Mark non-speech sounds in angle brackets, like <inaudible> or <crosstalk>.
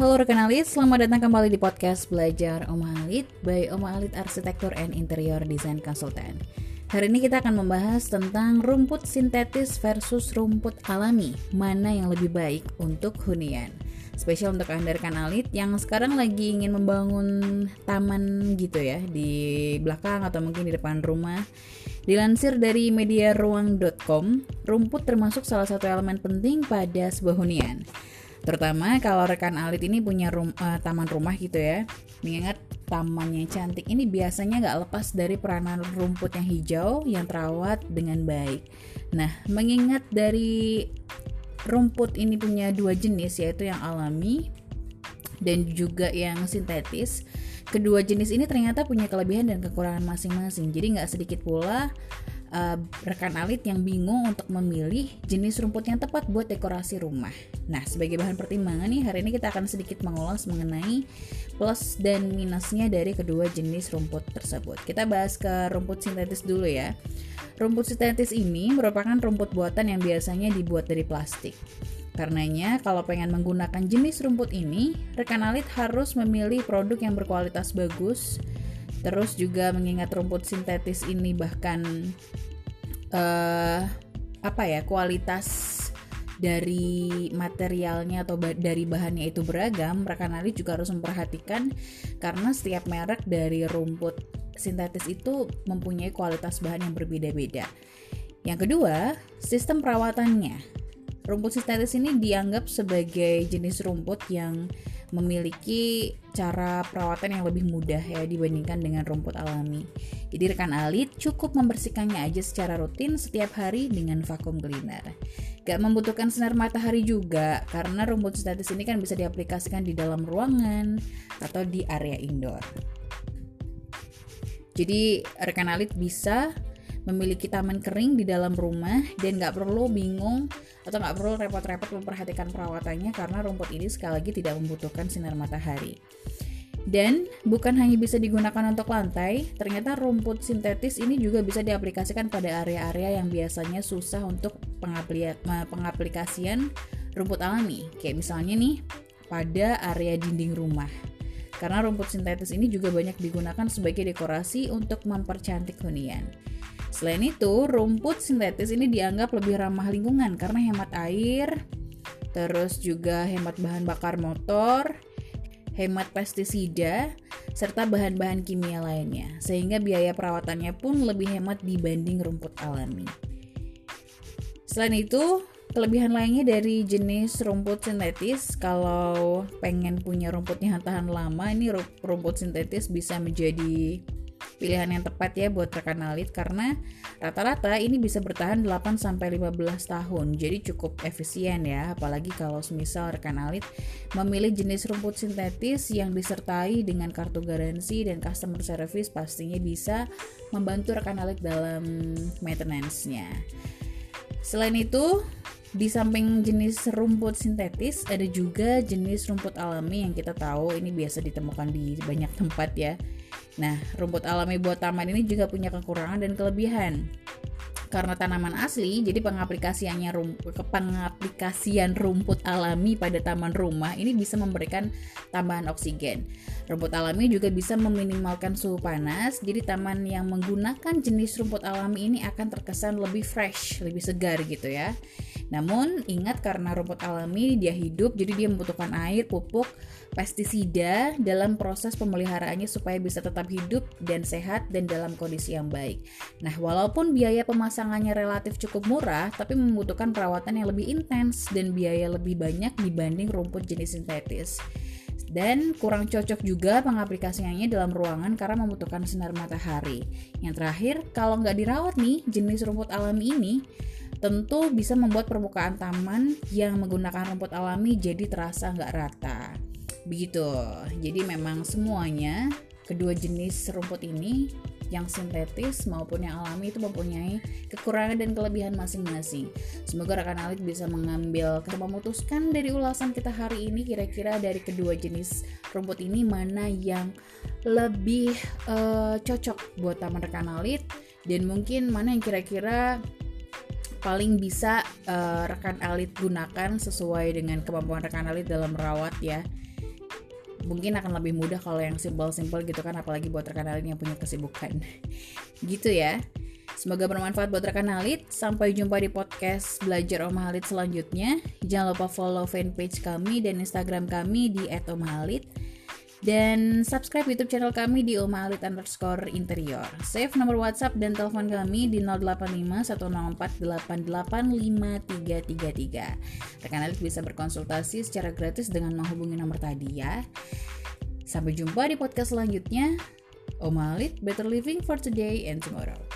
Halo rekan Alit, selamat datang kembali di podcast Belajar Om Alit by Om Alit Arsitektur and Interior Design Consultant. Hari ini kita akan membahas tentang rumput sintetis versus rumput alami, mana yang lebih baik untuk hunian. Spesial untuk Anda rekan Alit yang sekarang lagi ingin membangun taman gitu ya di belakang atau mungkin di depan rumah. Dilansir dari mediaruang.com, rumput termasuk salah satu elemen penting pada sebuah hunian. Terutama kalau rekan Alit ini punya rum, uh, taman rumah gitu ya. Mengingat tamannya cantik ini biasanya nggak lepas dari peranan rumput yang hijau yang terawat dengan baik. Nah, mengingat dari rumput ini punya dua jenis yaitu yang alami dan juga yang sintetis. Kedua jenis ini ternyata punya kelebihan dan kekurangan masing-masing. Jadi nggak sedikit pula uh, rekan alit yang bingung untuk memilih jenis rumput yang tepat buat dekorasi rumah. Nah, sebagai bahan pertimbangan nih, hari ini kita akan sedikit mengulas mengenai plus dan minusnya dari kedua jenis rumput tersebut. Kita bahas ke rumput sintetis dulu ya. Rumput sintetis ini merupakan rumput buatan yang biasanya dibuat dari plastik. Karenanya, kalau pengen menggunakan jenis rumput ini, rekan alit harus memilih produk yang berkualitas bagus, Terus juga mengingat rumput sintetis ini bahkan uh, apa ya kualitas dari materialnya atau dari bahannya itu beragam, rekan Ali juga harus memperhatikan karena setiap merek dari rumput sintetis itu mempunyai kualitas bahan yang berbeda-beda. Yang kedua, sistem perawatannya. Rumput sintetis ini dianggap sebagai jenis rumput yang memiliki cara perawatan yang lebih mudah ya dibandingkan dengan rumput alami. Jadi rekan alit cukup membersihkannya aja secara rutin setiap hari dengan vakum cleaner. Gak membutuhkan sinar matahari juga karena rumput sintetis ini kan bisa diaplikasikan di dalam ruangan atau di area indoor. Jadi rekan alit bisa memiliki taman kering di dalam rumah dan nggak perlu bingung atau nggak perlu repot-repot memperhatikan perawatannya karena rumput ini sekali lagi tidak membutuhkan sinar matahari. Dan bukan hanya bisa digunakan untuk lantai, ternyata rumput sintetis ini juga bisa diaplikasikan pada area-area yang biasanya susah untuk pengaplikasian rumput alami. Kayak misalnya nih, pada area dinding rumah. Karena rumput sintetis ini juga banyak digunakan sebagai dekorasi untuk mempercantik hunian. Selain itu, rumput sintetis ini dianggap lebih ramah lingkungan karena hemat air, terus juga hemat bahan bakar motor, hemat pestisida, serta bahan-bahan kimia lainnya, sehingga biaya perawatannya pun lebih hemat dibanding rumput alami. Selain itu, kelebihan lainnya dari jenis rumput sintetis, kalau pengen punya rumput yang tahan lama, ini rumput sintetis bisa menjadi pilihan yang tepat ya buat rekan alit karena rata-rata ini bisa bertahan 8 sampai 15 tahun. Jadi cukup efisien ya, apalagi kalau semisal rekan alit memilih jenis rumput sintetis yang disertai dengan kartu garansi dan customer service pastinya bisa membantu rekan alit dalam maintenance-nya. Selain itu, di samping jenis rumput sintetis, ada juga jenis rumput alami yang kita tahu ini biasa ditemukan di banyak tempat ya. Nah, rumput alami buat taman ini juga punya kekurangan dan kelebihan. Karena tanaman asli, jadi pengaplikasiannya rum, pengaplikasian rumput alami pada taman rumah ini bisa memberikan tambahan oksigen. Rumput alami juga bisa meminimalkan suhu panas, jadi taman yang menggunakan jenis rumput alami ini akan terkesan lebih fresh, lebih segar gitu ya. Namun ingat karena rumput alami dia hidup jadi dia membutuhkan air, pupuk, pestisida dalam proses pemeliharaannya supaya bisa tetap hidup dan sehat dan dalam kondisi yang baik. Nah, walaupun biaya pemasangannya relatif cukup murah, tapi membutuhkan perawatan yang lebih intens dan biaya lebih banyak dibanding rumput jenis sintetis dan kurang cocok juga pengaplikasiannya dalam ruangan karena membutuhkan sinar matahari. Yang terakhir, kalau nggak dirawat nih, jenis rumput alami ini tentu bisa membuat permukaan taman yang menggunakan rumput alami jadi terasa nggak rata. Begitu. Jadi memang semuanya kedua jenis rumput ini yang sintetis maupun yang alami itu mempunyai kekurangan dan kelebihan masing-masing. Semoga rekan Alit bisa mengambil atau memutuskan dari ulasan kita hari ini kira-kira dari kedua jenis rumput ini mana yang lebih uh, cocok buat taman rekan Alit dan mungkin mana yang kira-kira paling bisa uh, rekan alit gunakan sesuai dengan kemampuan rekan alit dalam merawat ya. mungkin akan lebih mudah kalau yang simple-simple gitu kan apalagi buat rekan Alit yang punya kesibukan <laughs> gitu ya Semoga bermanfaat buat rekan Alit. Sampai jumpa di podcast Belajar Om Halit selanjutnya. Jangan lupa follow fanpage kami dan Instagram kami di @omhalit dan subscribe YouTube channel kami di omalit underscore interior. Save nomor WhatsApp dan telepon kami di 085 104 8853333. Rekan Alit bisa berkonsultasi secara gratis dengan menghubungi nomor tadi ya. Sampai jumpa di podcast selanjutnya. Om Alit, better living for today and tomorrow.